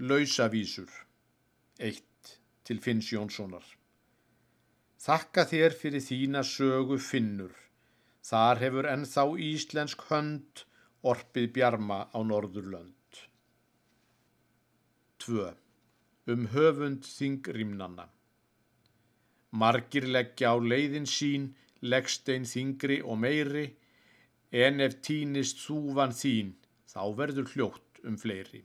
Lausavísur. Eitt til Finns Jónssonar. Þakka þér fyrir þína sögu finnur. Þar hefur ennþá íslensk hönd orpið bjarma á Norðurlönd. 2. Um höfund þingrimnanna. Margir leggja á leiðin sín, leggstein þingri og meiri, en ef týnist þúvan þín, þá verður hljótt um fleiri.